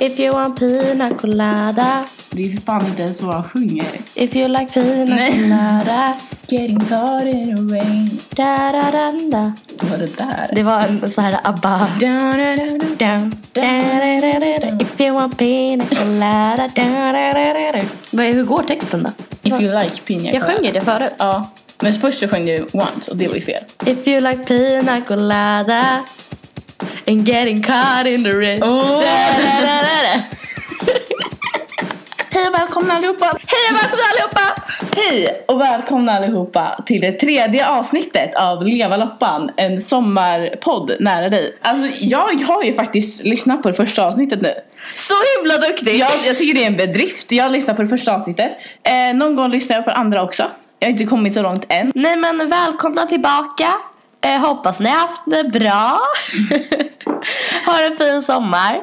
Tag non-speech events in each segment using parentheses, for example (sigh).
If you want pina colada. Det är ju för fan inte ens vad han sjunger. If you like pina Nej. colada. Getting caught in the rain. Da, da, da, da. Vad var det där? Det var en så här ABBA. Da, da, da, da. Da, da, da, da, da. If you want pina colada. Da, da, da, da, da. Vad är- Hur går texten då? If you like pina Jag colada. sjunger det förut. Ja. Men först så sjöng du once och det var ju fel. If you like pina colada. And getting caught in the rain. Da. Hej och välkomna allihopa! Hej och välkomna allihopa! Hej och välkomna allihopa till det tredje avsnittet av Leva Loppan, en sommarpodd nära dig. Alltså jag har ju faktiskt lyssnat på det första avsnittet nu. Så himla duktig! Jag, jag tycker det är en bedrift. Jag har lyssnat på det första avsnittet. Eh, någon gång lyssnar jag på det andra också. Jag har inte kommit så långt än. Nej men välkomna tillbaka. Eh, hoppas ni har haft det bra. (laughs) har en fin sommar.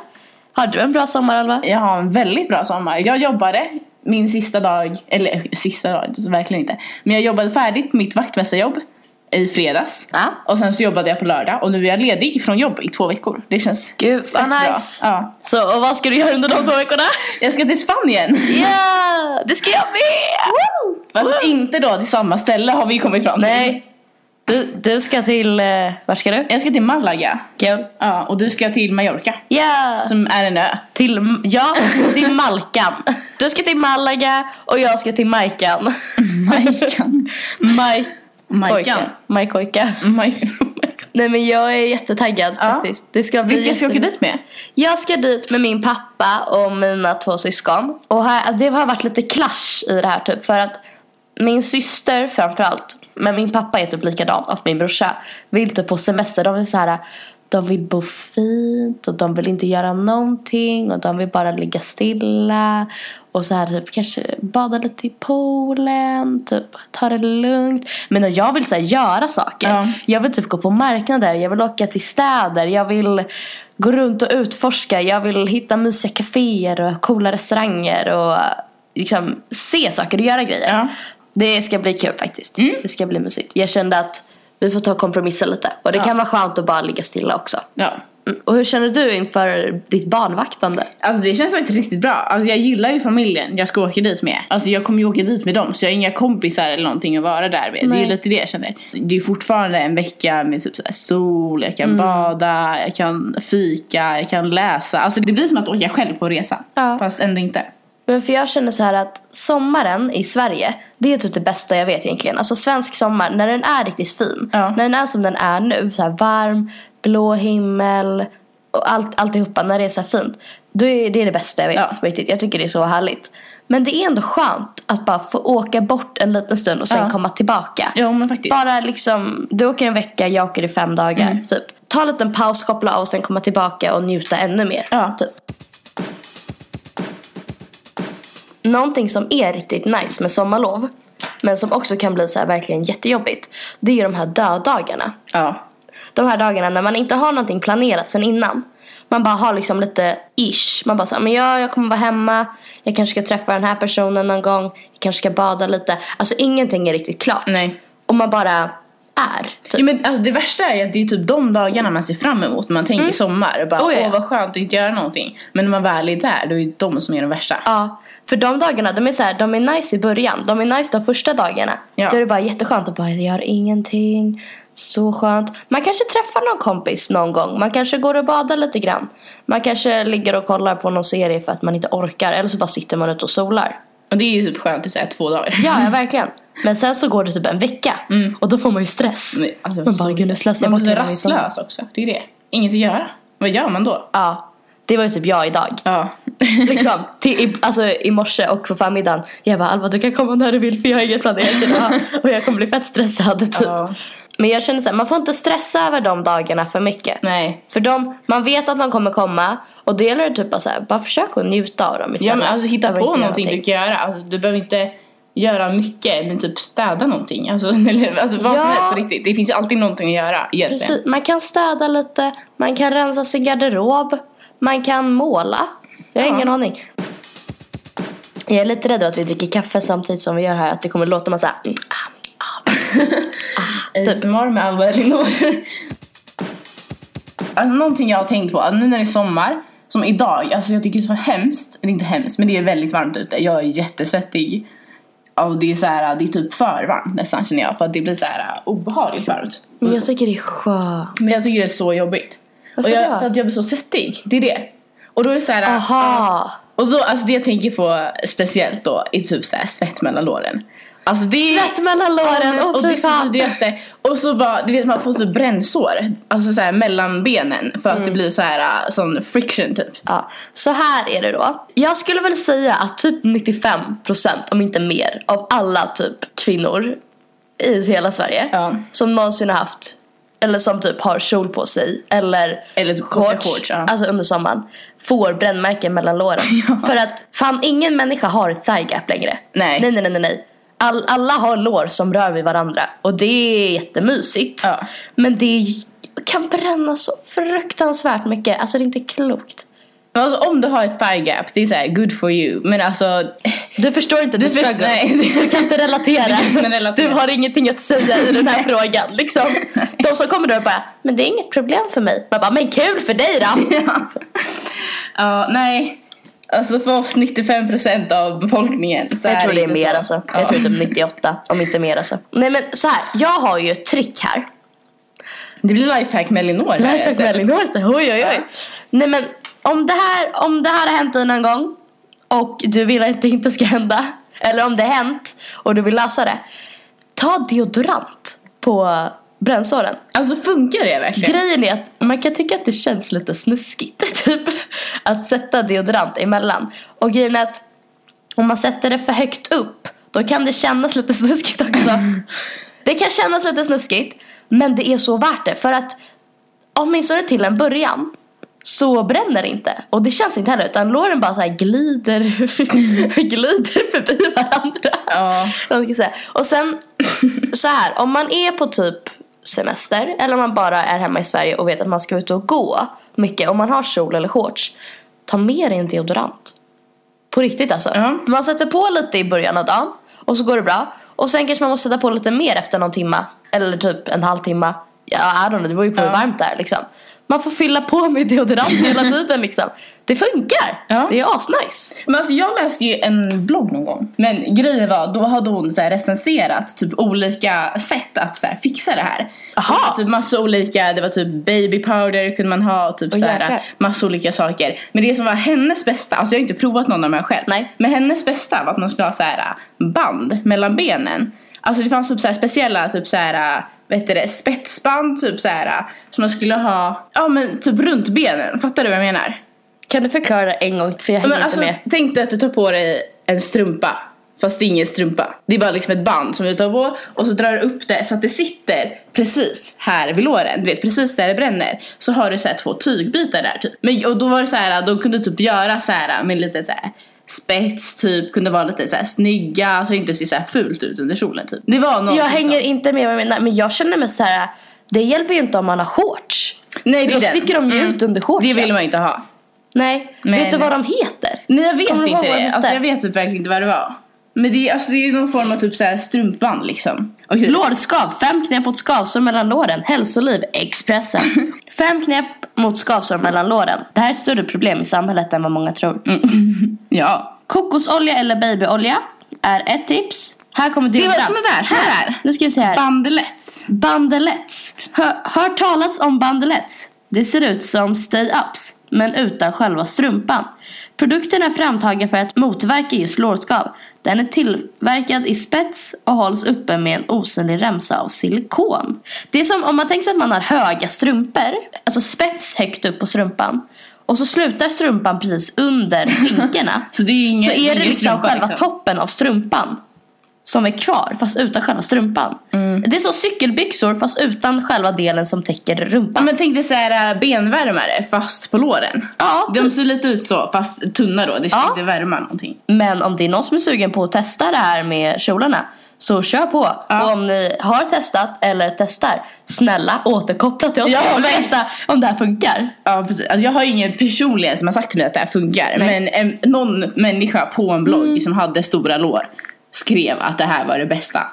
Har du en bra sommar Alva? Jag har en väldigt bra sommar. Jag jobbade min sista dag, eller sista dag, verkligen inte. Men jag jobbade färdigt mitt vaktmästarjobb i fredags. Ja. Och sen så jobbade jag på lördag och nu är jag ledig från jobb i två veckor. Det känns Gud vad fett bra. nice. Ja. Så och vad ska du göra under de två veckorna? (laughs) Jag ska till Spanien! Ja, (laughs) det ska jag med! Fast inte då till samma ställe har vi kommit fram till. Nej. Du, du ska till, eh, var ska du? Jag ska till Malaga. Kul. Ja, och du ska till Mallorca. Ja, Som är en ö. till, ja, till Malkan. Du ska till Malaga och jag ska till Majkan. Majkan. Maj... Majkan. Majkojka. Maj- Nej men jag är jättetaggad Ja. faktiskt. Det ska bli Vilka ska åka jätte- dit med? Jag ska dit med min pappa och mina två syskon. Och här, alltså, det har varit lite clash i det här typ. För att min syster framförallt, men min pappa är typ likadan och min brorsa vill typ på semester. De vill så här, de vill bo fint och de vill inte göra någonting och de vill bara ligga stilla. Och så här typ kanske bada lite i poolen, typ ta det lugnt. Men jag vill så här, göra saker. Ja. Jag vill typ gå på marknader, jag vill åka till städer, jag vill gå runt och utforska, jag vill hitta mysiga kaféer och coola restauranger och liksom se saker och göra grejer. Ja. Det ska bli kul faktiskt. Mm. Det ska bli mysigt. Jag kände att vi får ta och kompromissa lite. Och det Ja. kan vara skönt att bara ligga stilla också. Ja. Mm. Och hur känner du inför ditt barnvaktande? Alltså det känns faktiskt riktigt bra. Alltså jag gillar ju familjen jag ska åka dit med. Alltså jag kommer ju åka dit med dem så jag har inga kompisar eller någonting att vara där med. Det Nej. är lite det jag känner. Det är fortfarande en vecka med typ så sol, jag Mm. kan bada, jag kan fika, jag kan läsa. Alltså det blir som att åka själv på resa. Ja. Fast ändå inte. Men för jag känner så här att sommaren i Sverige, det är typ det bästa jag vet egentligen. Alltså svensk sommar, när den är riktigt fin. Ja. När den är som den är nu, så varm, blå himmel och allt, alltihopa, när det är så fint. Då är det det bästa jag vet Ja. riktigt. Jag tycker det är så härligt. Men det är ändå skönt att bara få åka bort en liten stund och sen Ja. komma tillbaka. Ja men faktiskt. Bara liksom, du åker en vecka, jag åker i fem dagar. Mm. Typ. Ta en liten paus, koppla av och sen komma tillbaka och njuta ännu mer. Ja. Typ. Någonting som är riktigt nice med sommarlov. Men som också kan bli så verkligen jättejobbigt. Det är ju de här döddagarna. Ja. De här dagarna när man inte har någonting planerat sen innan. Man bara har liksom lite ish. Man bara så här, men jag, jag kommer vara hemma. Jag kanske ska träffa den här personen någon gång. Jag kanske ska bada lite. Alltså ingenting är riktigt klart. Nej. Och man bara är. Typ. Ja, men alltså, det värsta är att det är typ de dagarna man ser fram emot man tänker sommar. Och bara, Oh, ja. åh vad skönt att inte göra någonting. Men när man väl är där, då är det de som är de värsta. Ja, för de dagarna, de är så här, de är nice i början. De är nice de första dagarna. Ja. Då är det bara jätteskönt att bara, jag gör ingenting. Så skönt. Man kanske träffar någon kompis någon gång. Man kanske går och badar lite grann. Man kanske ligger och kollar på någon serie för att man inte orkar. Eller så bara sitter man ute och solar. Och det är ju typ skönt i så här två dagar. Ja, ja (laughs) verkligen. Men sen så går det typ en vecka. Mm. Och då får man ju stress. Men, alltså, Man bara, gud nu slösar jag Man blir rastlös också. Det är det. Inget att göra. Vad gör man då? Ja, det var ju typ jag idag. Ja. (laughs) liksom, till, i, alltså i morse och på förmiddagen. Jag bara Alva du kan komma när du vill för jag har inget planerat idag. (laughs) och jag kommer bli fett stressad typ. Ja. Men jag känner så här, man får inte stressa över de dagarna för mycket. Nej. För de, man vet att de kommer komma. Och då gäller det typ bara så här, bara försök att njuta av dem istället. Ja, men alltså hitta på göra någonting du kan göra. Alltså, du behöver inte göra mycket, men typ städa någonting. Alltså, (laughs) eller, alltså vad som Ja. helst på riktigt. Det finns ju alltid någonting att göra egentligen. Precis, man kan städa lite. Man kan rensa sin garderob. Man kan måla. Jag har Ja. ingen aning. Jag är lite rädd att vi dricker kaffe samtidigt som vi gör här. Att det kommer låta massa... Mm, ah, ASMR med Alva Elinor. alltså, någonting jag har tänkt på, alltså, nu när det är sommar Som idag, alltså jag tycker det är så hemskt, eller inte hemskt men det är väldigt varmt ute. Jag är jättesvettig. Och det är så här, det är typ för varmt nästan känner jag för att det blir så här obehagligt varmt. Men jag tycker det är skönt. Men jag tycker det är så jobbigt. Varför och jag, då? för att jag blir så svettig, det är det. Och då är det så här, Aha. och då, alltså det jag tänker på speciellt då är typ så här svett mellan låren. Alltså det är... Svett mellan låren, och åh det är fy så fan. vidrigaste. Och så bara, du vet man får så brännsår. Alltså så här mellan benen för Mm. att det blir så här äh, sån friction typ. Ja, så här är det då. Jag skulle väl säga att typ 95% om inte mer av alla typ kvinnor i hela Sverige Ja. som någonsin har haft eller som typ har kjol på sig eller, Eller typ shorts, shorts, ja. alltså under sommaren får brännmärken mellan låren. (laughs) För att fan ingen människa har thigh gap längre. Nej. Nej nej nej nej. nej. All, alla har lår som rör vid varandra och det är jättemysigt. Ja. Men det kan bränna så fruktansvärt mycket. Alltså det är inte klokt. Alltså om du har ett thigh gap, det är så här good for you. Men alltså, Du förstår inte Du först- struggle. nej. Du kan inte relatera. Du har ingenting att säga i den här frågan. Liksom. (laughs) De som kommer då och bara, men det är inget problem för mig. Man bara, men kul för dig då. (laughs) ja. ja, nej. Alltså för oss 95% av befolkningen så Jag är tror det är mer så. alltså. Ja. Jag tror typ 98, om inte mer alltså. Nej men så här, jag har ju ett trick här. Det blir lifehack med Elinor. Lifehack med Elinor, oj oj oj. Ja. Nej men om det, här, om det här har hänt dig någon gång och du vill att det inte ska hända. Eller om det har hänt och du vill lösa det. Ta deodorant på brännsåren. Alltså funkar det verkligen? Grejen är att man kan tycka att det känns lite snuskigt (laughs) typ att sätta deodorant emellan. Och grejen är att om man sätter det för högt upp då kan det kännas lite snuskigt också. (laughs) Det kan kännas lite snuskigt men det är så värt det för att åtminstone till en början så bränner det inte. Och det känns inte heller utan låren bara så här glider, (laughs) glider förbi varandra. Ja. Jag säga. Och sen (clears throat) så här, om man är på typ semester eller om man bara är hemma i Sverige och vet att man ska ut och gå mycket. Om man har kjol eller shorts. Ta med dig en deodorant. På riktigt alltså. Ja. Man sätter på lite i början av dagen och så går det bra. Och sen kanske man måste sätta på lite mer efter någon timma. Eller typ en halvtimme. Ja, I don't know, det beror ju på hur Ja. varmt det är liksom. Man får fylla på med deodorant (laughs) hela tiden liksom. Det funkar. Ja. Det är asnice. Men alltså jag läste ju en blogg någon gång. Men grejen var, då hade hon så recenserat typ olika sätt att så fixa det här. Aha. Det typ massa olika, det var typ baby powder kunde man ha och typ Åh, så här massa olika saker. Men det som var hennes bästa, alltså jag har inte provat någon av dem här själv. Nej. Men hennes bästa var att man skulle ha så här band mellan benen. Alltså det fanns typ så här speciella typ så här vet du det, spetsband typ så här som man skulle ha, ja men typ runt benen. Fattar du vad jag menar? Kan du förklara en gång? För jag hänger Men alltså, inte med. tänk dig att du tar på dig en strumpa. Fast det är ingen strumpa. Det är bara liksom ett band som du tar på och så drar du upp det så att det sitter precis här vid låren. Du vet precis där det bränner. Så har du så två tygbitar där typ. Men, och då var det så här, de kunde typ göra så här med lite så här spets typ. Kunde vara lite så här snygga så inte se så här fult ut under kjolen typ. Det var något Jag hänger inte med vad du menar. Men jag känner mig så här. Det hjälper ju inte om man har shorts. Nej, det då sticker de ju Mm. ut under shortsen. Det vill man inte ha. Nej. Men- Vet du vad de heter? Nej jag vet Kommer inte de det. hette? Alltså jag vet typ verkligen inte vad det var. Men det är, alltså, det är någon form av typ så strumpband liksom. Okej. Lårskav. Fem knep mot skavsår mellan låren. Hälsoliv. Expressen. (laughs) Fem knep mot skavsår mellan låren. Det här är ett större problem i samhället än vad många tror. (laughs) Ja. Kokosolja eller babyolja är ett tips. Här kommer Det var deodorant. såna där, såna Här. där. Nu ska vi se här. Bandelets. Bandelets. Hör, hört talats om bandelets? Det ser ut som stay-ups, men utan själva strumpan. Produkten är framtagen för att motverka just lårskav. Den är tillverkad i spets och hålls uppe med en osynlig remsa av silikon. Det är som om man tänker sig att man har höga strumpor, alltså spets högt upp på strumpan. Och så slutar strumpan precis under (laughs) skinkorna. Så det är ingen, så är det liksom själva liksom. toppen av strumpan som är kvar fast utan själva strumpan. Mm. Det är som cykelbyxor fast utan själva delen som täcker Ja, rumpan. men tänk dig såhär äh, benvärmare fast på låren. Ja, De typ. ser lite ut så fast tunna då. Det ska Ja. inte värma någonting. Men om det är någon som är sugen på att testa det här med kjolarna så kör på. Ja. Och om ni har testat eller testar, snälla återkoppla till oss Ja, och berätta om det här funkar. Ja precis. Alltså, jag har ingen personligen som har sagt till mig att det här funkar. Nej. Men en, någon människa på en blogg som hade stora lår skrev att det här var det bästa.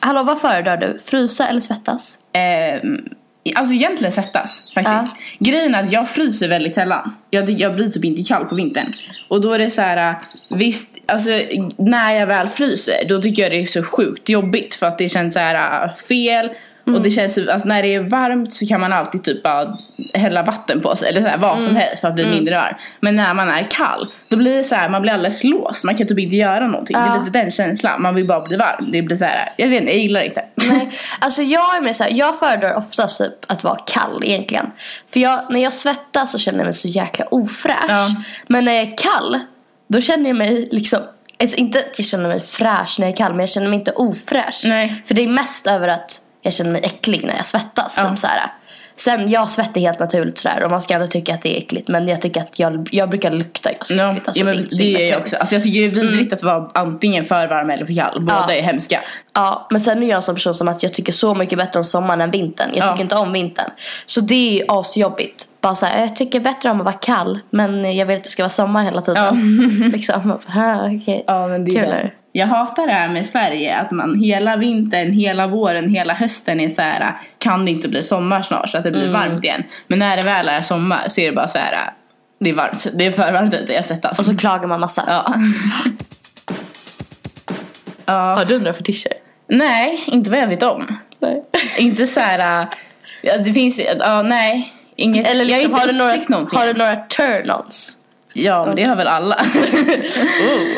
Hallå, vad föredrar du? Frysa eller svettas? Ehm, alltså egentligen svettas faktiskt. Grejen är att jag fryser väldigt sällan. Jag, jag blir typ inte kall på vintern. Och då är det så här, visst, alltså när jag väl fryser då tycker jag det är så sjukt jobbigt för att det känns så här äh, fel. Och det känns, alltså när det är varmt så kan man alltid typ bara hälla vatten på sig eller så här, vad som helst för att bli mindre varm. Men när man är kall, då blir det så här, man blir alldeles låst. Man kan typ inte göra någonting. Det Ja. är lite den känslan, man vill bara bli varm. Det blir så här, jag vet inte, jag gillar det inte. Nej, (laughs) alltså jag är mer så här, jag föredrar oftast typ att vara kall egentligen. För jag, när jag svettas så känner jag mig så jäkla ofräsch. Ja. Men när jag är kall, då känner jag mig liksom, alltså inte att jag känner mig fräsch när jag är kall, men jag känner mig inte ofräsch. Nej. För det är mest över att jag känner mig äcklig när jag svettas. Ja. Typ så här. Sen jag svettar helt naturligt sådär och man ska ändå tycka att det är äckligt. Men jag tycker att jag, jag brukar lukta ganska Ja, äckligt. Alltså, ja, men det himla gör jag också. Alltså jag tycker det är vidrigt att vara antingen för varm eller för kall. Båda Ja. är hemska. Ja, men sen är jag en sån person som att jag tycker så mycket bättre om sommaren än vintern. Jag Ja. tycker inte om vintern. Så det är asjobbigt. Bara så här, jag tycker bättre om att vara kall. Men jag vill att det ska vara sommar hela tiden. (laughs) liksom, ah, okej. Ja, men det är Kul det. Jag hatar det här med Sverige, att man hela vintern, hela våren, hela hösten är så här. kan det inte bli sommar snart så att det blir Mm. varmt igen. Men när det väl är sommar så är det bara så här. det är varmt, det är för varmt ute, jag svettas. Och så klagar man massa. Ja. (laughs) ja. Har du några fetischer? Nej, inte vad jag vet om. Nej. Inte så här. ja, det finns, ja nej. Inget, Eller liksom, har du några, har du några turn-ons? Ja, men det har väl alla. (laughs)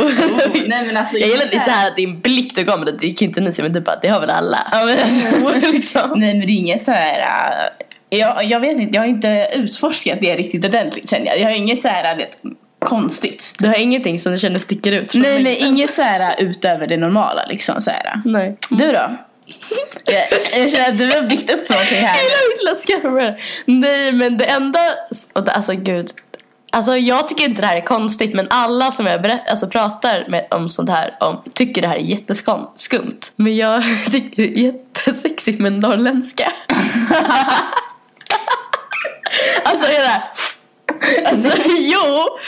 Oh. nej men alltså. Jag gillar att det är inte så här att din blick du kommer det kan ju inte ni se men du bara det har väl alla. Ja, men alltså, (laughs) liksom. Nej men det är inget så här. äh, jag, jag vet inte, jag har inte utforskat det riktigt ordentligt känner jag. Jag har inget så här, vet, konstigt. Du har ingenting som du känner sticker ut Nej mig? nej, inget så här äh, utöver det normala liksom så här. Nej. Du då? (laughs) jag, jag känner att du har byggt upp någonting här. Skaffa mig det. Nej men det enda, alltså gud. Alltså jag tycker inte det här är konstigt men alla som jag berätt, alltså, pratar med om sånt här om, tycker det här är jätteskumt. Men jag (laughs) tycker det är jättesexigt med norrländska. (laughs) alltså är det här, Alltså (laughs) jo!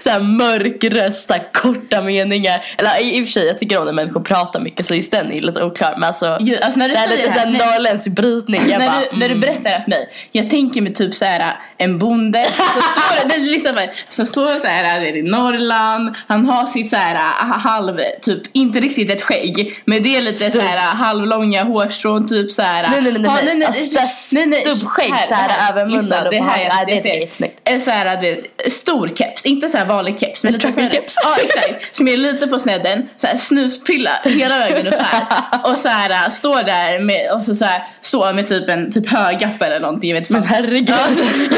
Såhär mörk röst, så här, korta meningar. Eller i, i och för sig jag tycker om när människor pratar mycket så just den är lite oklar. Men alltså, Ju, alltså när du det är lite såhär nej. norrländsk brytning. Jag när, bara, du, när du mm. berättar det här för mig, jag tänker mig typ så här en bonde, så (laughs) står det, liksom, så står det så här, det är i Norrland, han har sitt så här halv, typ inte riktigt ett skägg, men det är lite så här halvlånga hårstrån typ så här. Nej, nej, nej, Ja, nej. Alltså, stubbskägg så här över munnen lyssna, och det på här, hakan. Nej, det ser- är jättesnyggt. En så här, du stor keps, inte så här vanlig keps, men En lite så här, truckerkeps. Ja (laughs) exakt, som är lite på snedden, så här snusprilla hela vägen upp här (laughs) och så här står där med, och så, så här, står med typ en typ högaffel eller någonting, jag vet Men herregud.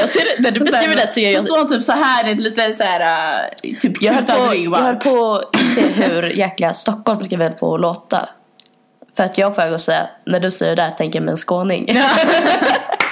jag ser när du beskriver det så gör Så jag står han typ så här, ett lite så här uh, typ jag höll, på, jag höll på att se hur jäkla Stockholm brukar väl på att låta. För att jag är på väg att säga, när du säger det där tänker jag mig en skåning. (laughs)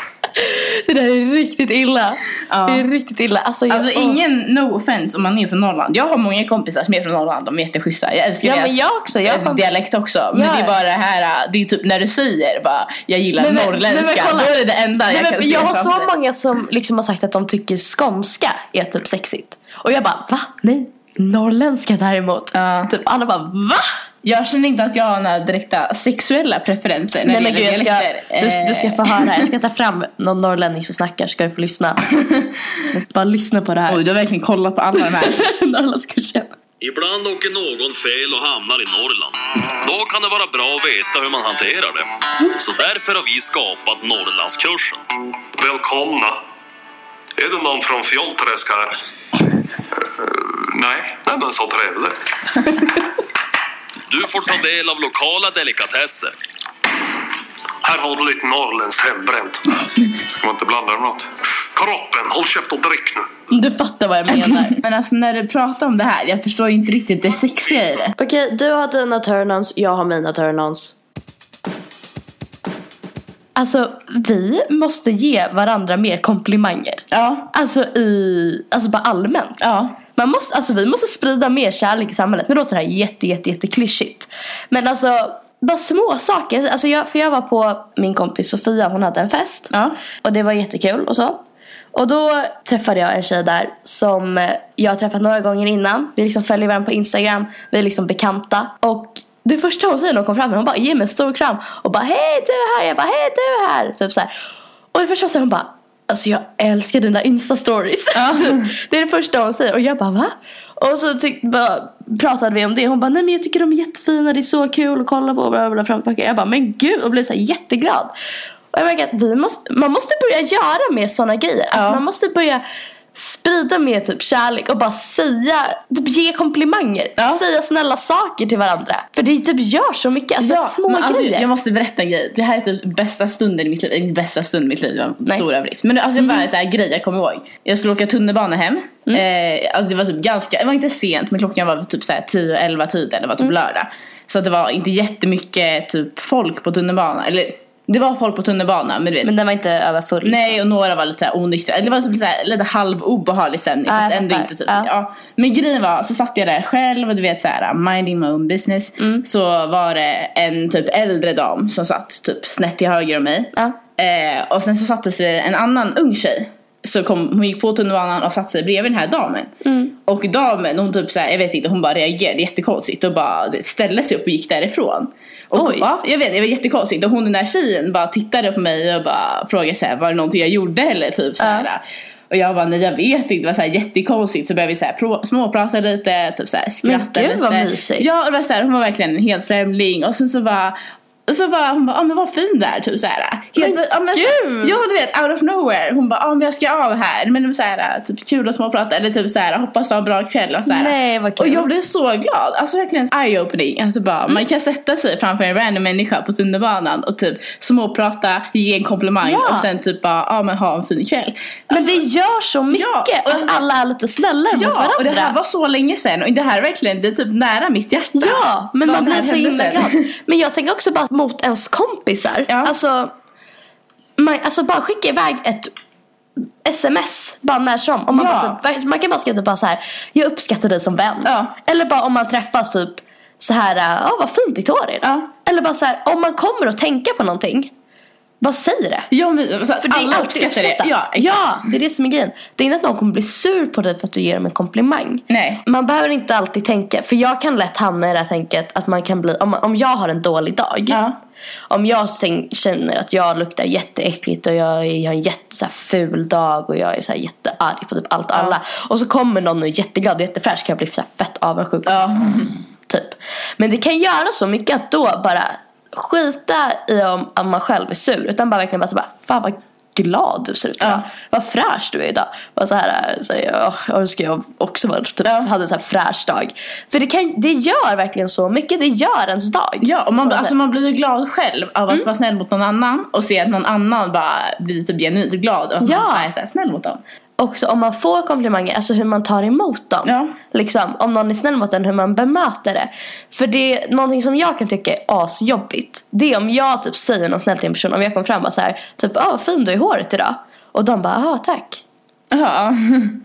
det där är riktigt illa. Ja. Det är riktigt illa. Alltså, jag, Alltså ingen no offense om man är från Norrland. Jag har många kompisar som är från Norrland, de är jätteschyssta. Jag älskar Ja deras men jag också. Jag eh, kom... dialekt också. Men Ja. det är bara det här, uh, det är typ när du säger bara jag gillar men- norrländska. men kolla. då är det det enda Nej, jag men kan jag har så många som liksom har sagt att de tycker skånska är typ sexigt. Och jag bara va? Nej. Norrländska däremot. Ja. Typ alla bara va? Jag känner inte att jag har några direkta sexuella preferenser när Nej det men gud gäller jag ska, dialekter. du, du ska Eh, få höra. Jag ska ta fram någon norrlänning som snackar ska du få lyssna. (laughs) Jag ska bara lyssna på det här. Oj, du har verkligen kollat på alla de här. Norrlandskursen. Ibland åker någon fel och hamnar i Norrland. Då kan det vara bra att veta hur man hanterar det. Så därför har vi skapat Norrlandskursen. Välkomna. Är det någon från Fjollträsk här? Eh, (laughs) nej, nej men så trevligt. (laughs) Du får ta del av lokala delikatesser. Här har du lite norrländskt hembränt. Ska man inte blanda det med något? Kroppen, håll käft och drick nu. Du fattar vad jag menar. Men alltså när du pratar om det här, jag förstår ju inte riktigt det sexiga i det. Okej, du har dina turn-ons, jag har mina turn-ons. Alltså, vi måste ge varandra mer komplimanger. Ja. Alltså i, alltså bara allmänt. Ja. Man måste, alltså vi måste sprida mer kärlek i samhället. Nu låter det här jätte, jätte, jätte klyschigt. Men alltså, bara små saker. Alltså jag, för jag var på min kompis Sofia, hon hade en fest. Ja. Och det var jättekul och så. Och då träffade jag en tjej där som jag har träffat några gånger innan. Vi liksom följer varandra på Instagram. Vi är liksom bekanta. Och det första hon säger när hon kom fram hon bara ger mig en stor kram och bara hej du är här, jag bara hej du är här. Typ så här. Och det första hon säger hon bara alltså jag älskar dina instastories. (laughs) Typ. det är det första hon säger och jag bara va? Och så tyck, bara, pratade vi om det. Hon bara, nej men jag tycker de är jättefina, det är så kul att kolla på. Bla, bla, fram. Jag bara, men gud. Och blev så här jätteglad. Och jag märker att vi måste, man måste börja göra mer sådana grejer. Alltså Ja. man måste börja sprida mer typ kärlek och bara säga, typ ge komplimanger. Ja. Säga snälla saker till varandra. För det typ gör så mycket, alltså små men alltså, grejer. jag måste berätta en grej. Det här är typ bästa stunden i mitt liv. Inte bästa stunden i mitt liv, Nej. stor överdrift. Men alltså, det var bara en grej jag kommer ihåg. Jag skulle åka tunnelbana hem. Eh, alltså, det var typ ganska, det var inte sent men klockan var typ så här 10-11 tiden. Det var typ lördag. Så det var inte jättemycket typ folk på tunnelbanan. Eller det var folk på tunnelbanan men du vet. Men den var inte överfull. Nej och några var lite såhär onyktra. Det var typ såhär, lite halv obehaglig stämning jag fast ändå inte typ. Ja. Ja. Men grejen var så satt jag där själv och du vet såhär minding my own business. Mm. Så var det en typ äldre dam som satt typ snett till höger om mig. Ja. Eh, och sen så satte sig en annan ung tjej. Så kom, hon gick på tunnelbanan och satte sig bredvid den här damen. Mm. Och damen hon typ såhär, jag vet inte, hon bara reagerade jättekonstigt och bara ställde sig upp och gick därifrån. Och, Oj. Ja, jag vet, det var jättekonstigt och hon den där tjejen bara tittade på mig och bara frågade såhär, var det någonting jag gjorde eller typ såhär. Och jag bara, nej jag vet inte, det var såhär jättekonstigt så började vi såhär småprata lite, typ såhär skratta gud, lite. vad mysigt. Ja, och det var såhär, hon var verkligen en helt främling och sen så bara så bara, hon bara, ah, men vad fin du är, typ såhär. Helt, Men ja, men, gud! Ja du vet, out of nowhere. Hon bara, ah, men jag ska av här. Men var såhär, typ kul att småprata eller typ såhär, hoppas du har en bra kväll och såhär. Nej, vad kul. Och jag blev så glad. Alltså verkligen eye-opening. Alltså bara, Mm. man kan sätta sig framför en random människa på tunnelbanan och typ småprata, ge en komplimang Ja. och sen typ bara, ja ah, men ha en fin kväll. Men det gör så mycket Ja, och att alltså- alla är lite snällare mot Ja, varandra. och det här var så länge sedan och det här är verkligen, det är typ nära mitt hjärta. Ja, men man blir här så himla glad. (laughs) Men jag tänker också bara mot ens kompisar. Ja. Alltså, man, alltså bara skicka iväg ett sms bara när som. Om man, Ja. bara typ, man kan bara skriva typ bara så här. Jag uppskattar dig som vän. Ja. Eller bara om man träffas typ så här. Ja vad fint ditt hår är. Ja. Eller bara så här. Om man kommer att tänka på någonting. Bara säg det. Ja, men, alltså, För det alla uppskattar det. Ja, ja, det är det som är grejen. Det är inte att någon kommer bli sur på dig för att du ger dem en komplimang. Nej. Man behöver inte alltid tänka, för jag kan lätt hamna i det här tänket att man kan bli, om, om jag har en dålig dag. Ja. Om jag tänk, känner att jag luktar jätteäckligt och jag, är- jag har en jätte, så här, ful dag och jag är så här, jättearg på typ allt och alla. Och så kommer någon och är jätteglad och jättefräsch kan jag bli så här, fett avundsjuk. Ja. Typ. Men det kan göra så mycket att då bara skita i om, om man själv är sur. Utan bara verkligen bara så bara, fan vad glad du ser ut idag. Ja. Vad fräsch du är idag. Bara så här, så jag, åh, jag önskar jag också var, typ, hade en så här fräsch dag. För det, kan, det gör verkligen så mycket. Det gör ens dag. Ja, och man, alltså, man blir ju glad själv av Mm. att vara snäll mot någon annan och se att någon annan bara blir typ genuint glad och att Ja. man är så här snäll mot dem. Också om man får komplimanger, alltså hur man tar emot dem. Ja. Liksom, om någon är snäll mot en, hur man bemöter det. För det är någonting som jag kan tycka är asjobbigt. Det är om jag typ säger något snällt till en person. Om jag kommer fram och bara så här, typ, ah vad fin du är i håret idag. Och de bara, ah tack. Ja. (laughs)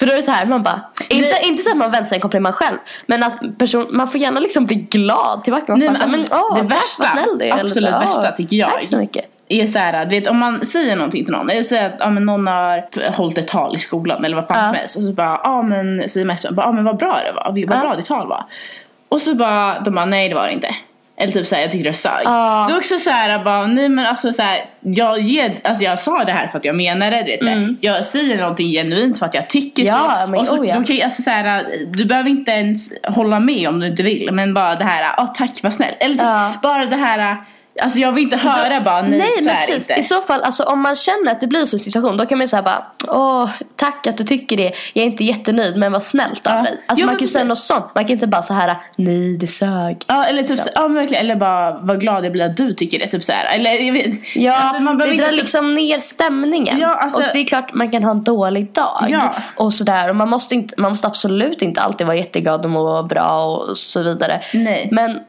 För då är det så här, man bara, inte, inte så att man väntar sig en komplimang själv. Men att person, man får gärna liksom bli glad tillbaka. Man Nej, bara men alltså, men, åh, det tack vad värsta, snäll du är. Eller absolut "Ah, värsta tycker jag. Tack så mycket. är så här, du vet om man säger någonting till någon, eller säger att ja, men någon har hållit ett tal i skolan eller vad fan Ja. som helst och så bara, ja men säger mästaren, ja men vad bra det var, vad Ja. bra ditt tal var. Och så bara, de bara, nej det var det inte. Eller typ såhär, jag tycker det sög. Då är också såhär, bara, nej men alltså såhär, jag, ger, alltså jag sa det här för att jag menar det, vet såhär. Jag säger någonting genuint för att jag tycker Mm. Ja, så. men och så oh ja. ju- alltså, såhär, du behöver inte ens hålla med om du inte vill, men bara det här, ja tack vad snäll. Eller typ, Ja. bara det här, alltså jag vill inte höra bara nej, Nej så men är precis. inte. I så fall, alltså, om man känner att det blir så situation då kan man ju säga bara Åh, tack att du tycker det. Jag är inte jättenöjd men vad snällt av Ja. dig. Alltså Ja, man kan ju säga något sånt. Man kan inte bara så här nej det sög. Ja eller typ så. ja, men verkligen, eller bara vad glad jag blir att du tycker det, typ så här. Eller jag vet. Ja, alltså, man det drar inte- liksom ner stämningen. Ja, alltså- och det är klart man kan ha en dålig dag. Ja. Och sådär. Och man måste, inte, man måste absolut inte alltid vara jätteglad och må bra och så vidare. Nej. Men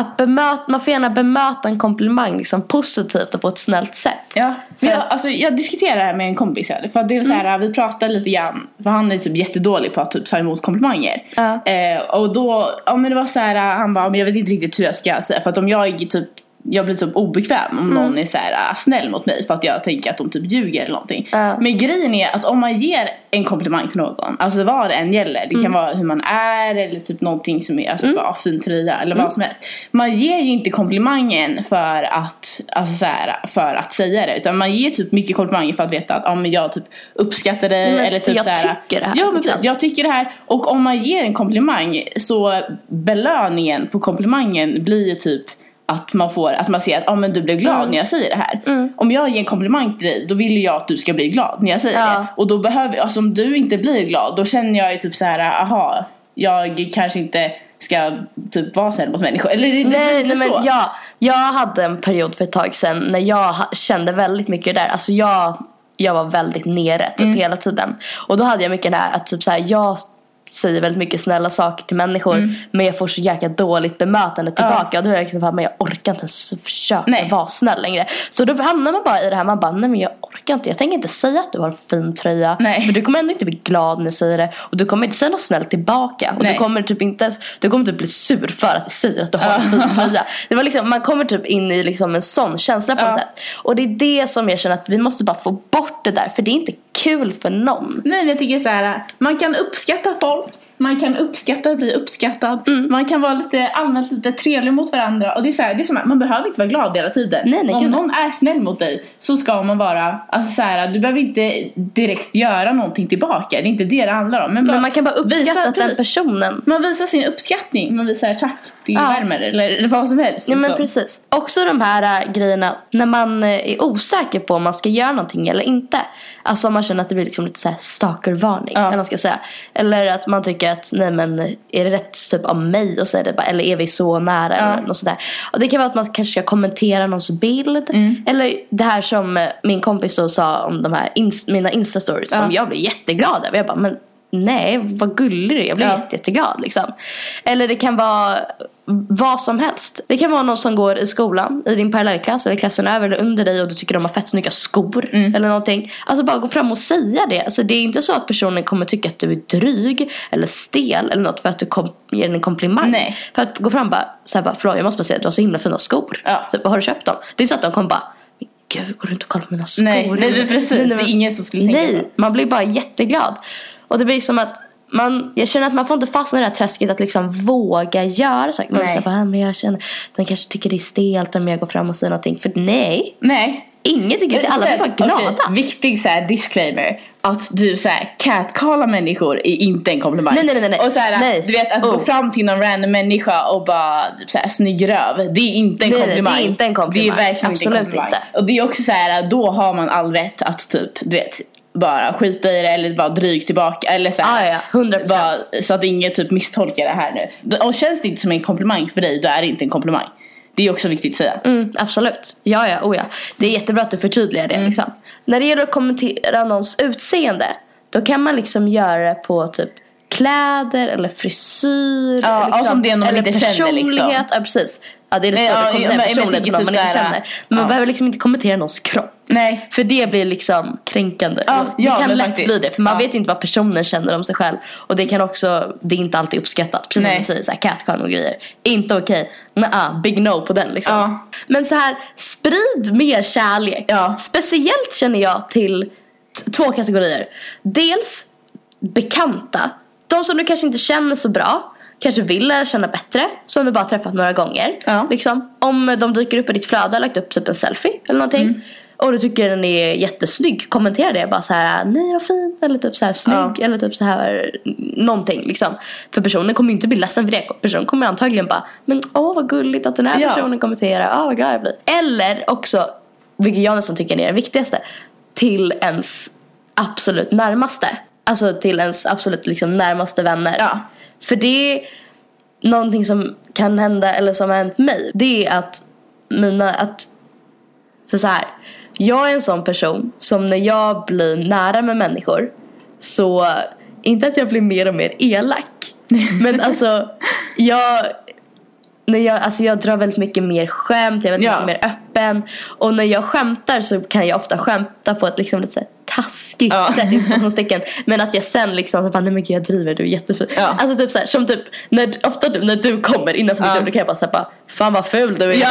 att bemöta, man får gärna bemöta en komplimang liksom positivt och på ett snällt sätt. Ja, för jag, alltså, jag diskuterade det här med en kompis här, för det är så här, Mm. vi pratade lite grann, för han är typ jättedålig på att typ, ta emot komplimanger. Ja. Eh, och då, ja men det var så här, han bara, men jag vet inte riktigt hur jag ska säga, för att om jag typ jag blir typ obekväm om någon är så här, äh, snäll mot mig för att jag tänker att de typ ljuger eller någonting. Ja. Men grejen är att om man ger en komplimang till någon, alltså vad det än gäller, det kan vara hur man är eller typ någonting som är, alltså bara fin tröja eller vad som helst. Man ger ju inte komplimangen för att, alltså så här, för att säga det utan man ger typ mycket komplimanger för att veta att ja, men jag typ uppskattar dig Men eller typ jag så här, tycker det här, Ja men liksom. precis, jag tycker det här och om man ger en komplimang så belöningen på komplimangen blir ju typ att man får, att man ser att ah, men du blev glad Mm. när jag säger det här. Om jag ger en komplimang till dig då vill jag att du ska bli glad när jag säger Ja. det. Och då behöver, alltså om du inte blir glad då känner jag ju typ så här, aha, jag kanske inte ska typ vara snäll mot människor. Eller Nej, nej inte men jag, jag hade en period för ett tag sedan när jag kände väldigt mycket där. Alltså jag, jag var väldigt nere typ Mm. hela tiden. Och då hade jag mycket det här att typ så här, jag säger väldigt mycket snälla saker till människor Mm. men jag får så jäkla dåligt bemötande tillbaka. Och då är jag liksom men jag orkar inte ens försöka Nej. vara snäll längre. Så då hamnar man bara i det här, man bara, nej men jag orkar inte. Jag tänker inte säga att du har en fin tröja. Nej. För du kommer ändå inte bli glad när jag säger det. Och du kommer inte säga något snällt tillbaka. Och Nej. du kommer typ inte ens, du kommer typ bli sur för att jag säger att du har en fin tröja. Det var liksom, man kommer typ in i liksom en sån känsla på Ja. något sätt. Och det är det som jag känner att vi måste bara få bort det där. För det är inte kul för någon. Nej men jag tycker så här, man kan uppskatta folk, man kan uppskatta att bli uppskattad, Mm. man kan vara lite allmänt lite trevlig mot varandra och det är så här, det är som att man behöver inte vara glad hela tiden. Nej, nej, Om gud, nej. någon är snäll mot dig så ska man vara, alltså så här, du behöver inte direkt göra någonting tillbaka, det är inte det det handlar om. Men man kan bara uppskatta visa, den personen Man visar sin uppskattning, man visar tack, det Ja. värmer eller vad som helst. Ja men liksom. precis. Också de här äh, grejerna när man äh, är osäker på om man ska göra någonting eller inte. Alltså om man känner att det blir liksom lite såhär stalkervarning. Ja. Eller, man ska säga. eller att man tycker att nej men är det rätt typ av mig att säga det bara, eller är vi så nära Ja. eller något sådär. Och det kan vara att man kanske ska kommentera någons bild. Mm. Eller det här som min kompis då sa om de här ins- mina instastories som Ja. jag blev jätteglad över. Jag bara men Nej, vad gullig du är. Jag blev Ja. jätte, jätteglad. Liksom. Eller det kan vara vad som helst. Det kan vara någon som går i skolan, i din parallellklass eller klassen över eller under dig och du tycker de har fett snygga skor. Mm. Eller någonting. Alltså bara gå fram och säga det. Alltså det är inte så att personen kommer tycka att du är dryg eller stel eller något för att du kom, ger den en komplimang. Nej. För att gå fram och bara, så här bara, förlåt jag måste bara säga att du har så himla fina skor. Ja. Typ, har du köpt dem? Det är så att de kommer bara, "Men gud går du inte och kollar på mina skor? Nej, nej, precis. Det är ingen som skulle tänka Nej, så. man blir bara jätteglad. Och det blir som att man, jag känner att man får inte fastna i det här träsket att liksom våga göra saker. Man Nej. säger bara, "Ah, men jag känner, de kanske tycker det är stelt om jag går fram och säger någonting. För nej, Nej. ingen tycker det. Alla blir bara glada. Okej, viktig så här, disclaimer. Att du så här, catcallar människor är inte en komplimang. Nej, nej, nej, nej. Och så här, Nej. du vet att gå Oh. fram till någon random människa och bara typ så här, snygg röv. Det är inte en Nej, nej, komplimang. det är inte en komplimang. Det är verkligen Absolut inte en komplimang. inte. Och det är också så här, då har man all rätt att typ, du vet, bara skita i det eller vara dryg tillbaka. Eller så här, Ja, ja, 100%. bara, så att ingen typ misstolkar det här nu. Och känns det inte som en komplimang för dig, då är det inte en komplimang. Det är också viktigt att säga. Mm, absolut. Ja, ja, oh ja. Det är jättebra att du förtydligar Mm. det. Liksom. När det gäller att kommentera någons utseende. Då kan man liksom göra det på typ kläder eller frisyr. Ja, liksom, alltså om det är någon eller inte känner, liksom. personlighet. Ja, precis. Ja, det är lite Nej, svårt att kommentera men- men jag personlighet tänker med någon typ man inte så här, känner. Men man ja. behöver liksom inte kommentera någons kropp. Nej. För det blir liksom kränkande. Ja, det ja, kan lätt faktiskt. bli det. För man vet inte vad personen känner om sig själv. Och det kan också, det är inte alltid uppskattat. Precis Nej. som du säger, så här, catcall och grejer. Inte okej. Okay. big no på den liksom. Men så här, sprid mer kärlek. Speciellt känner jag till två kategorier. Dels bekanta. De som du kanske inte känner så bra. Kanske vill lära känna bättre. Som du bara träffat några gånger. Ja. Liksom. Om de dyker upp i ditt flöde och lagt upp typ en selfie eller någonting. Mm. Och du tycker den är jättesnygg. Kommentera det. Bara så här, nej vad fin. Eller typ så här snygg. Ja. Eller typ så här någonting liksom. För personen kommer ju inte bli ledsen för det. Personen kommer antagligen bara, men åh vad gulligt att den här Ja. personen kommenterar. Åh vad glad jag blir. Eller också, vilket jag nästan tycker är det viktigaste. Till ens absolut närmaste. Alltså till ens absolut liksom närmaste vänner. Ja. För det är någonting som kan hända eller som har hänt mig. Det är att mina, att för så här. Jag är en sån person som när jag blir nära med människor så, inte att jag blir mer och mer elak. (laughs) Men alltså, jag, när jag, alltså jag drar väldigt mycket mer skämt, jag är väldigt Ja. mycket mer öppen. Och när jag skämtar så kan jag ofta skämta på ett liksom lite så här taskigt Ja. sätt i (laughs) situationstecken. Men att jag sen liksom så bara, nej men gud jag driver, du är jättefin. Ja. Alltså typ så här, som typ, när, ofta du, när du kommer innanför mitt Ja. rum då kan jag bara säga bara, fan vad ful du är. Ja.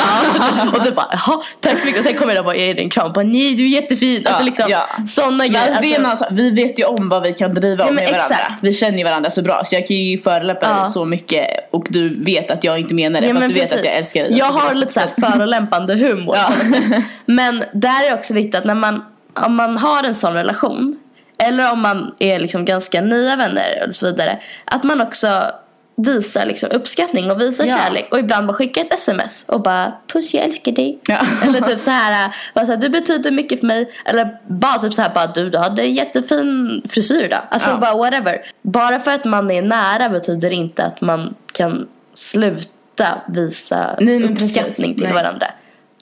(laughs) och du bara, jaha tack så mycket. Och sen kommer jag och bara, jag ger dig en kram. Bara, nej du är jättefin. Alltså Ja, liksom ja. sådana grejer. alltså, det är sak. vi vet ju om vad vi kan driva men med varandra. exakt. Vi känner ju varandra så bra så jag kan ju förolämpa dig så mycket och du vet att jag inte menar det för men att du vet precis. att jag älskar dig. Jag Alltså, har lite så här så- förolämpande humor. Ja. (laughs) Men där är också viktigt att när man, om man har en sån relation eller om man är liksom ganska nya vänner och så vidare. Att man också visar liksom uppskattning och visar Ja. kärlek. Och ibland bara skicka ett sms och bara puss jag älskar dig. Ja. (laughs) Eller typ så här, bara så här du betyder mycket för mig. Eller bara typ så här bara du, du hade en jättefin frisyr idag. Alltså Ja. bara whatever. Bara för att man är nära betyder inte att man kan sluta visa Nej, uppskattning precis. till Nej. varandra.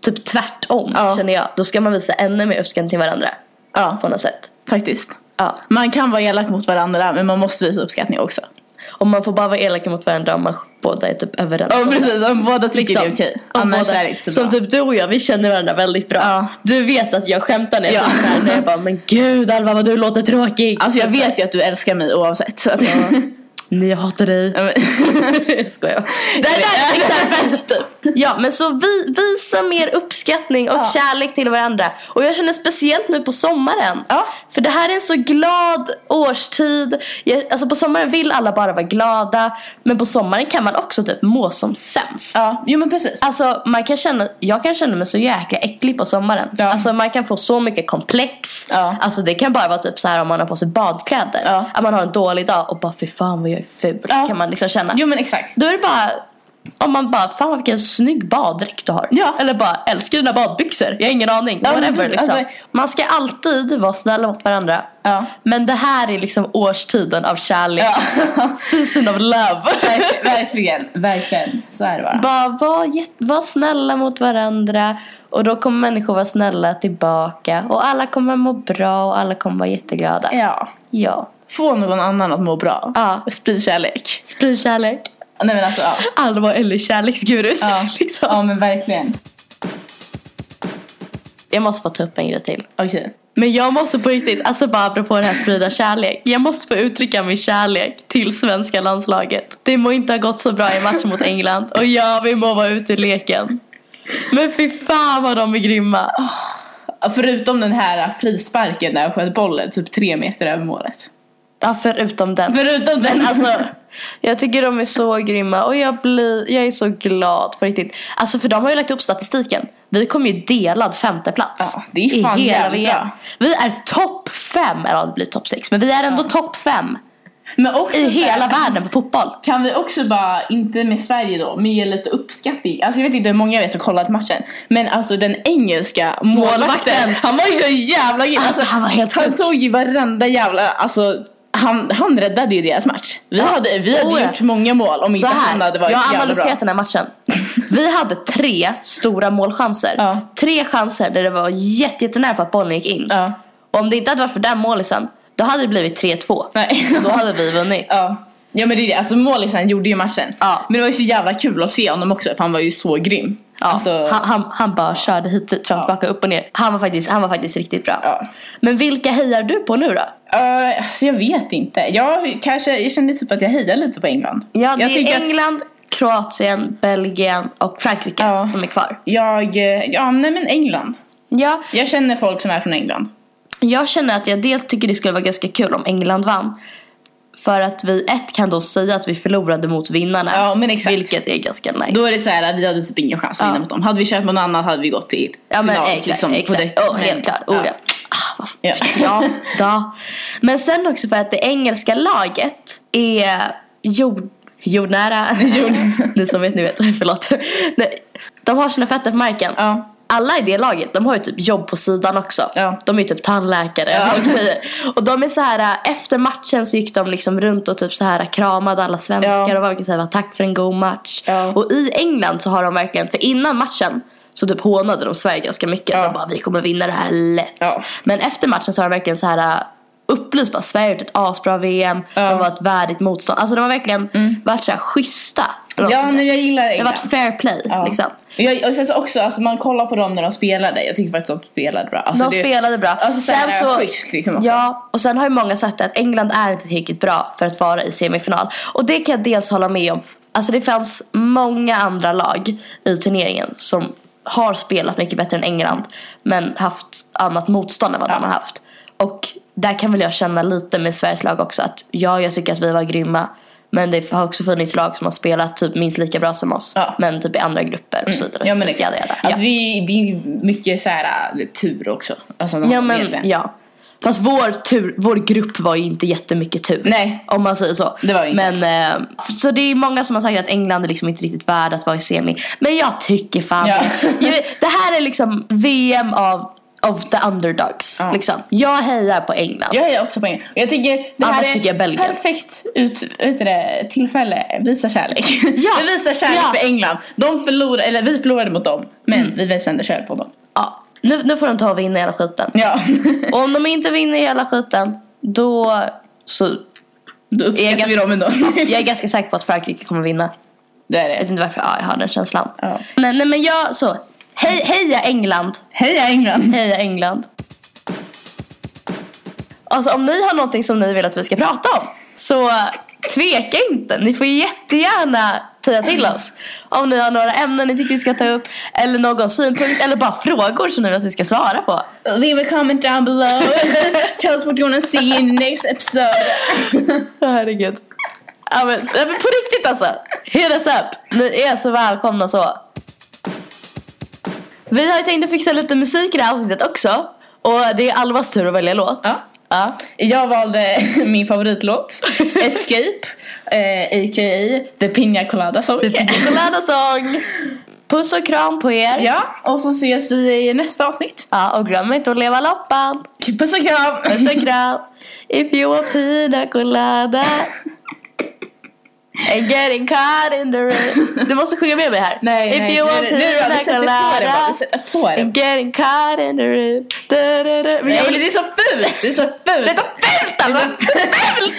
Typ tvärtom Ja. känner jag. Då ska man visa ännu mer uppskattning till varandra. Ja, På något sätt. faktiskt. Ja. Man kan vara elak mot varandra men man måste visa uppskattning också. Och man får bara vara elaka mot varandra om man båda är typ överens. Ja precis, om båda tycker Liksom. det är okej. Om Annars båda- är det inte så Som typ du och jag, vi känner varandra väldigt bra. Ja. Du vet att jag skämtar när jag Ja. här. När jag bara, men gud Alva vad du låter tråkig. Alltså jag vet ju att du älskar mig oavsett. Så att... här, (laughs) Nej jag hatar dig. (laughs) Jag skojar. Det är (laughs) exempel typ. Ja men så vi, visa mer uppskattning och Ja. kärlek till varandra. Och jag känner speciellt nu på sommaren. Ja. För det här är en så glad årstid. Jag, alltså på sommaren vill alla bara vara glada. Men på sommaren kan man också typ må som sämst. ja, jo men precis. Alltså man kan känna, jag kan känna mig så jäkla äcklig på sommaren. Ja. Alltså man kan få så mycket komplex. Ja. Alltså det kan bara vara typ så här om man har på sig badkläder. Ja. Att man har en dålig dag och bara fy fan vad jag är ful. Ja. Kan man liksom känna. Jo men exakt. Då är det bara om man bara, fan vilken snygg baddräkt du har. Ja. Eller bara, älskar dina badbyxor. Jag har ingen aning. Ja, Whatever liksom. Alltså- Man ska alltid vara snälla mot varandra. Ja. Men det här är liksom årstiden av kärlek. Ja. (laughs) Season of love. (laughs) Verk- verkligen, verkligen. Så är det bara. Bara var, var snälla mot varandra. Och då kommer människor vara snälla tillbaka. Och alla kommer må bra och alla kommer vara jätteglada. Ja. Ja. Få någon annan att må bra. Ja. Sprid kärlek. Sprid kärlek. Nej men alltså ja. Alva och Ellie kärleksgurus. Ja. (laughs) liksom. ja men verkligen. Jag måste få ta upp en grej till. Okej. Men jag måste på riktigt, alltså bara apropå det här sprida kärlek. Jag måste få uttrycka min kärlek till svenska landslaget. Det må inte ha gått så bra i matchen mot England. Och ja, vi må vara ute i leken. Men fy fan vad de är grymma. Förutom den här frisparken där jag sköt bollen typ tre meter över målet. Ja, förutom den. Förutom den Men alltså, (laughs) jag tycker de är så grymma och jag, blir, jag är så glad på riktigt. Alltså för de har ju lagt upp statistiken. Vi kommer ju delad femte plats Ja, det är fan hela VM. Vi är topp fem, eller ja, det blir topp sex, men vi är ändå topp fem Men också i hela världen på fotboll. Kan vi också bara, inte med Sverige då, men ge lite uppskattning. Alltså jag vet inte hur många vet som kollat matchen. Men alltså den engelska målvakten, Målvakten. han var ju så jävla grym. Alltså, han var helt Han sjuk. tog ju varenda jävla, alltså han, han räddade ju deras match. Vi hade, vi hade Oh, gjort många mål om inte han hade varit jag har analyserat den här matchen. (laughs) Vi hade tre stora målchanser. Ja. Tre chanser där det var jätte- jättenära på att bollen gick in. Ja. Och om det inte hade varit för den målisen, då hade det blivit 3-2. Nej. (laughs) Då hade vi vunnit. Ja. Ja men det är det, alltså målisen gjorde ju matchen. Ja. Men det var ju så jävla kul att se honom också för han var ju så grym. Ja, Alltså, han, han, han bara körde hit, dit, fram, Ja. tillbaka, upp och ner. Han var faktiskt, han var faktiskt riktigt bra. Ja. Men vilka hejar du på nu då? Uh, alltså jag vet inte. Jag, kanske, jag kände typ att jag hejade lite på England. Ja, det jag är tycker att England, Kroatien, Belgien och Frankrike Ja. som är kvar. jag, eh, ja nej men England. Ja, Jag känner folk som är från England. jag känner att jag dels tycker det skulle vara ganska kul om England vann. För att vi ett kan då säga att vi förlorade mot vinnarna. Ja, men exakt. Vilket är ganska nice. Då är det så här att vi hade typ ingen chans att Ja. vinna mot dem. Hade vi kört någon annan hade vi gått till Ja men final, exakt, liksom, exakt. direkt. Oh, Men- helt klart. Oh, ja. Ah, Ja. Ja, da. Men sen också för att det engelska laget är jord, jordnära. Jord. (laughs) Ni som vet, ni vet. Förlåt. De har sina fötter på marken. Ja. Alla i det laget, de har ju typ jobb på sidan också. Ja. De är ju typ tandläkare Ja. och grejer. Och de är så här, äh, efter matchen så gick de liksom runt och typ så här kramade alla svenskar Ja. och var verkligen så här, tack för en god match. Och i England så har de verkligen, för innan matchen så typ hånade de Sverige ganska mycket. De bara, vi kommer vinna det här lätt. Men efter matchen så har de verkligen så här äh, upplyst bara, Sverige har gjort ett asbra VM. De var ett värdigt motstånd. Alltså de har verkligen varit så här schyssta. Eller Ja, nu jag gillar Det har England. varit fair play Ja. liksom. Jag, och sen så också, alltså man kollar på dem när de spelade. Jag tyckte faktiskt att de spelade bra. Alltså, De det- spelade bra. Alltså sen så... Schysst, liksom. Ja, och sen har ju många sagt att England är inte tillräckligt bra för att vara i semifinal. Och det kan jag dels hålla med om. Alltså det fanns många andra lag i turneringen som har spelat mycket bättre än England. Men haft annat motstånd än vad Ja. de har haft. Och där kan väl jag känna lite med Sveriges lag också att ja, jag tycker att vi var grymma. Men det har också funnits lag som har spelat typ minst lika bra som oss. Ja. Men typ i andra grupper och så vidare. Ja men Typ, exakt. jada, jada. Alltså, ja. vi, det är mycket så här äh, tur också. Alltså, Ja men egentligen. ja. Fast vår, tur, vår grupp var ju inte jättemycket tur. Nej. Om man säger så. Det var inte. Men, eh, så det är många som har sagt att England är liksom inte riktigt värd att vara i semi. Men jag tycker fan Ja. (laughs) vet, Det här är liksom VM av, of the underdogs. Ja. Liksom. Jag hejar på England. Jag hejar också på England. Jag tycker det Annars här är tycker jag Belgien. perfekt ut, vet det, tillfälle. Visa kärlek. (laughs) Ja. vi visar kärlek Ja. för England. De förlorade, eller vi förlorade mot dem. Men Mm. vi visar ändå kärlek på dem. Ja. Nu, nu får de ta och vinna hela skiten. Ja. (laughs) Och om de inte vinner hela skiten. Då så Då uppskattar är vi ganska- dem ändå. jag är (laughs) ganska säker på att Frankrike kommer vinna. det är Jag vet det. inte varför ja, jag har den känslan. Ja. Nej, nej men jag så. Hej, heja England. Heja England. Heja England. Alltså om ni har någonting som ni vill att vi ska prata om så tveka inte. Ni får jättegärna säga till oss. Om ni har några ämnen ni tycker vi ska ta upp eller någon synpunkt eller bara frågor som ni vill att vi ska svara på. Leave a comment down below. (laughs) Tell us what you wanna see in next episode. Åh, Herregud. Ja, men på riktigt alltså. Hit us up. Ni är så välkomna så. Vi har tänkt att fixa lite musik i det här avsnittet också. Och det är Alvas tur att välja låt. Ja. ja. Jag valde (laughs) min favoritlåt. (laughs) Escape. Eh, A.k.a. The Pina Colada Song. Colada sång. Puss och kram på er. Ja, och så ses vi i nästa avsnitt. Ja, och glöm inte att leva loppan. Puss och kram! Puss och kram. (laughs) If you want pina colada. And getting caught in the rain. (laughs) Du måste sjunga med mig här. Nej, If nej. you want nu, nu, nu, vi sätter på det bara. colada. Vi sätter på det. And getting caught in the rain. Da, da, da. Men Nej, jag men vill det är så fult! Det är så fult! Det är så fult alltså! Det är så fult!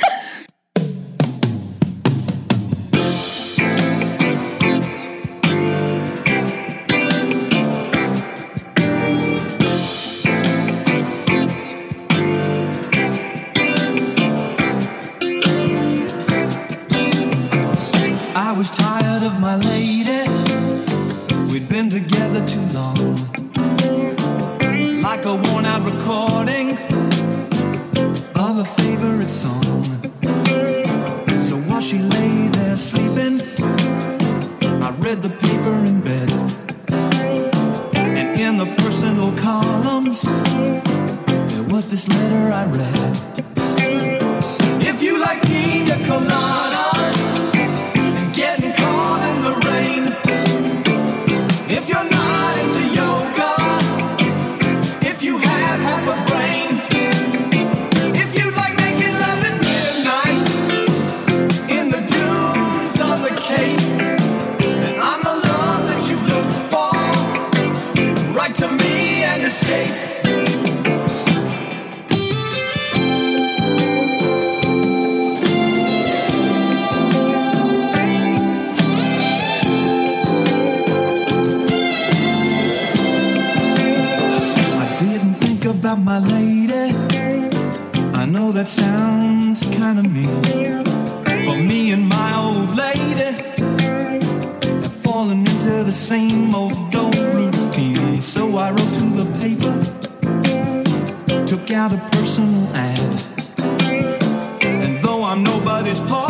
Was tired of my lady. We'd been together too long. Like a worn out recording of a favorite song. So while she lay there sleeping, I read the paper in bed. And in the personal columns, there was this letter I read. The same old old routine. So I wrote to the paper, took out a personal ad. And though I'm nobody's poet,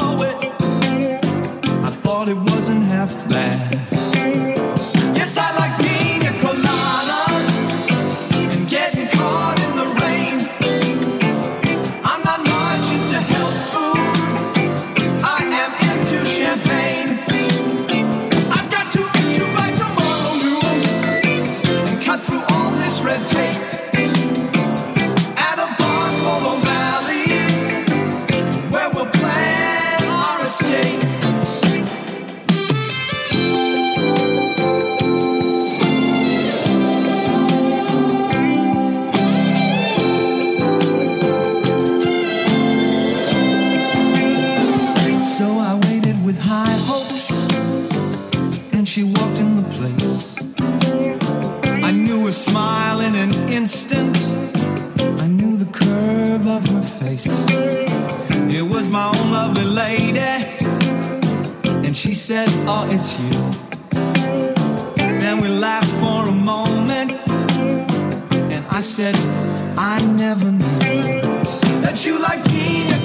face. It was my own lovely lady, and she said, Oh, it's you. Then we laughed for a moment, and I said, I never knew that you like me.